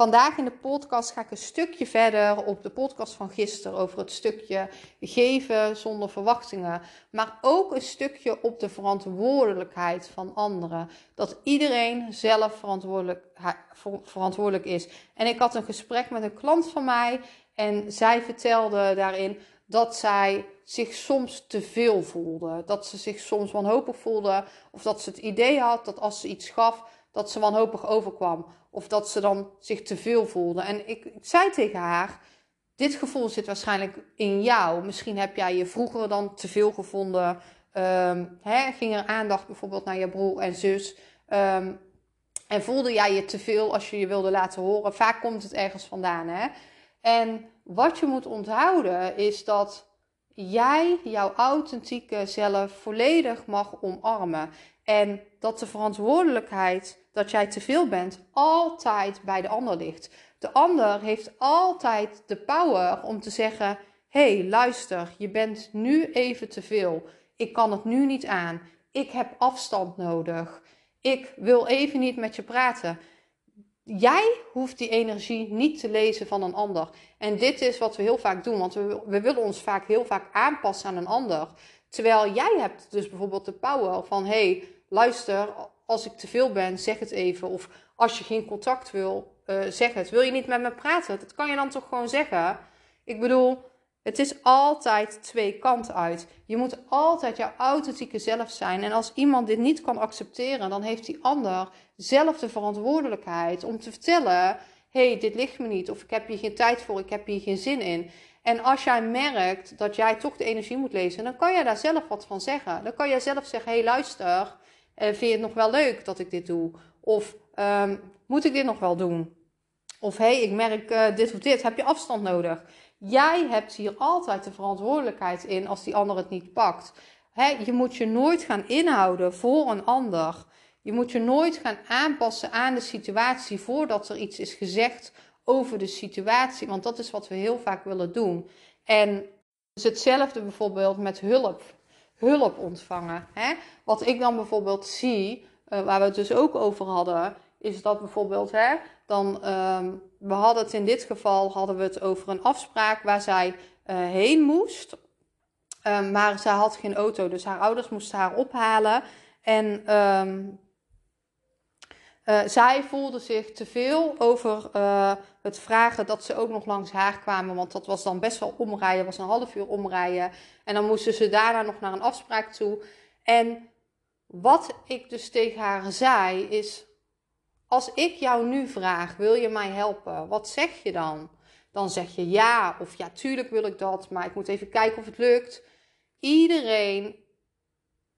Vandaag in de podcast ga ik een stukje verder op de podcast van gisteren over het stukje geven zonder verwachtingen. Maar ook een stukje op de verantwoordelijkheid van anderen. Dat iedereen zelf verantwoordelijk, verantwoordelijk is. En ik had een gesprek met een klant van mij en zij vertelde daarin dat zij zich soms te veel voelde. Dat ze zich soms wanhopig voelde of dat ze het idee had dat als ze iets gaf, dat ze wanhopig overkwam. Of dat ze dan zich te veel voelde. En ik, zei tegen haar: Dit gevoel zit waarschijnlijk in jou. Misschien heb jij je vroeger dan te veel gevonden. Hè, ging er aandacht bijvoorbeeld naar je broer en zus. Um, en voelde jij je te veel als je je wilde laten horen? Vaak komt het ergens vandaan. Hè? En wat je moet onthouden is dat jij jouw authentieke zelf volledig mag omarmen. En dat de verantwoordelijkheid dat jij te veel bent altijd bij de ander ligt. De ander heeft altijd de power om te zeggen: hey, luister, je bent nu even te veel. Ik kan het nu niet aan. Ik heb afstand nodig. Ik wil even niet met je praten. Jij hoeft die energie niet te lezen van een ander. En dit is wat we heel vaak doen, want we, we willen ons vaak heel vaak aanpassen aan een ander. Terwijl jij hebt dus bijvoorbeeld de power van: hey, luister, als ik te veel ben, zeg het even. Of als je geen contact wil, uh, zeg het. Wil je niet met me praten? Dat kan je dan toch gewoon zeggen? Ik bedoel, het is altijd twee kanten uit. Je moet altijd jouw authentieke zelf zijn. En als iemand dit niet kan accepteren, dan heeft die ander zelf de verantwoordelijkheid om te vertellen: hey, dit ligt me niet. Of ik heb hier geen tijd voor, ik heb hier geen zin in. En als jij merkt dat jij toch de energie moet lezen, dan kan je daar zelf wat van zeggen. Dan kan je zelf zeggen: hey, luister. Uh, vind je het nog wel leuk dat ik dit doe? Of um, moet ik dit nog wel doen? Of hé, hey, ik merk uh, dit of dit. Heb je afstand nodig? Jij hebt hier altijd de verantwoordelijkheid in als die ander het niet pakt. Je moet je nooit gaan inhouden voor een ander. Je moet je nooit gaan aanpassen aan de situatie voordat er iets is gezegd over de situatie. Want dat is wat we heel vaak willen doen. En is hetzelfde bijvoorbeeld met hulp hulp ontvangen. Wat ik dan bijvoorbeeld zie, uh, waar we het dus ook over hadden, is dat bijvoorbeeld, hè, dan, um, we hadden het in dit geval, hadden we het over een afspraak waar zij uh, heen moest. Um, maar zij had geen auto, dus haar ouders moesten haar ophalen. En um, uh, zij voelde zich te veel over uh, het vragen dat ze ook nog langs haar kwamen. Want dat was dan best wel omrijden, was een half uur omrijden. En dan moesten ze daarna nog naar een afspraak toe. En wat ik dus tegen haar zei is: Als ik jou nu vraag, wil je mij helpen? Wat zeg je dan? Dan zeg je ja, of ja, tuurlijk wil ik dat, maar ik moet even kijken of het lukt. Iedereen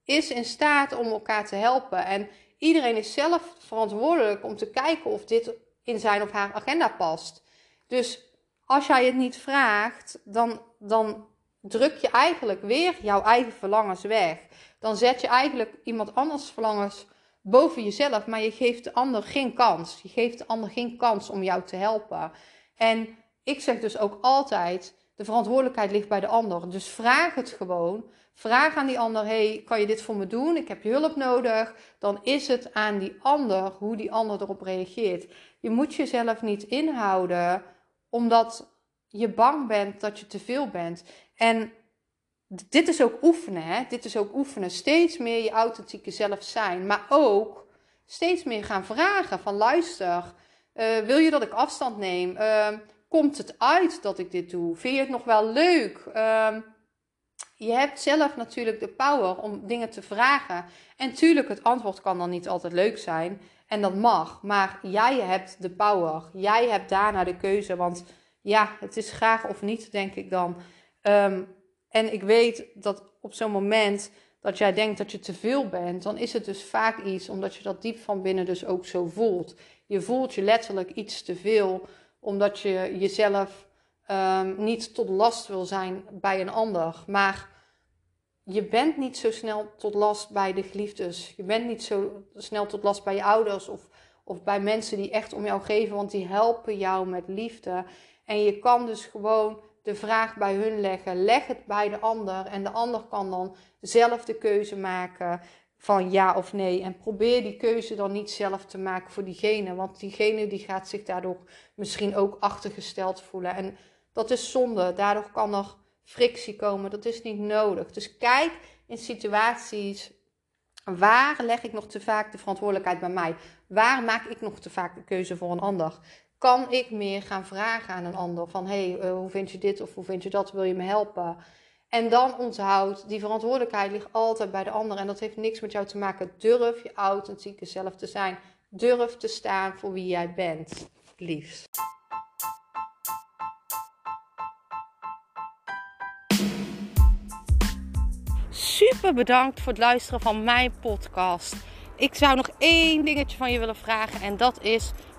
is in staat om elkaar te helpen. En Iedereen is zelf verantwoordelijk om te kijken of dit in zijn of haar agenda past. Dus als jij het niet vraagt, dan, dan druk je eigenlijk weer jouw eigen verlangens weg. Dan zet je eigenlijk iemand anders verlangens boven jezelf, maar je geeft de ander geen kans. Je geeft de ander geen kans om jou te helpen. En ik zeg dus ook altijd: de verantwoordelijkheid ligt bij de ander. Dus vraag het gewoon. Vraag aan die ander: hey, kan je dit voor me doen? Ik heb je hulp nodig. Dan is het aan die ander hoe die ander erop reageert. Je moet jezelf niet inhouden omdat je bang bent dat je te veel bent. En dit is ook oefenen, hè? Dit is ook oefenen. Steeds meer je authentieke zelf zijn. Maar ook steeds meer gaan vragen: van luister, uh, wil je dat ik afstand neem? Uh, komt het uit dat ik dit doe? Vind je het nog wel leuk? Uh, je hebt zelf natuurlijk de power om dingen te vragen. En tuurlijk, het antwoord kan dan niet altijd leuk zijn. En dat mag. Maar jij hebt de power. Jij hebt daarna de keuze. Want ja, het is graag of niet, denk ik dan. Um, en ik weet dat op zo'n moment dat jij denkt dat je te veel bent, dan is het dus vaak iets omdat je dat diep van binnen dus ook zo voelt. Je voelt je letterlijk iets te veel, omdat je jezelf um, niet tot last wil zijn bij een ander. Maar je bent niet zo snel tot last bij de geliefdes. Je bent niet zo snel tot last bij je ouders of, of bij mensen die echt om jou geven, want die helpen jou met liefde. En je kan dus gewoon de vraag bij hun leggen. Leg het bij de ander en de ander kan dan zelf de keuze maken van ja of nee. En probeer die keuze dan niet zelf te maken voor diegene, want diegene die gaat zich daardoor misschien ook achtergesteld voelen. En dat is zonde. Daardoor kan er frictie komen. Dat is niet nodig. Dus kijk in situaties waar leg ik nog te vaak de verantwoordelijkheid bij mij? Waar maak ik nog te vaak de keuze voor een ander? Kan ik meer gaan vragen aan een ander van hey, uh, hoe vind je dit of hoe vind je dat? Wil je me helpen? En dan onthoud, die verantwoordelijkheid ligt altijd bij de ander. En dat heeft niks met jou te maken. Durf je authentieke zelf te zijn. Durf te staan voor wie jij bent. Liefst. super bedankt voor het luisteren van mijn podcast. Ik zou nog één dingetje van je willen vragen en dat is: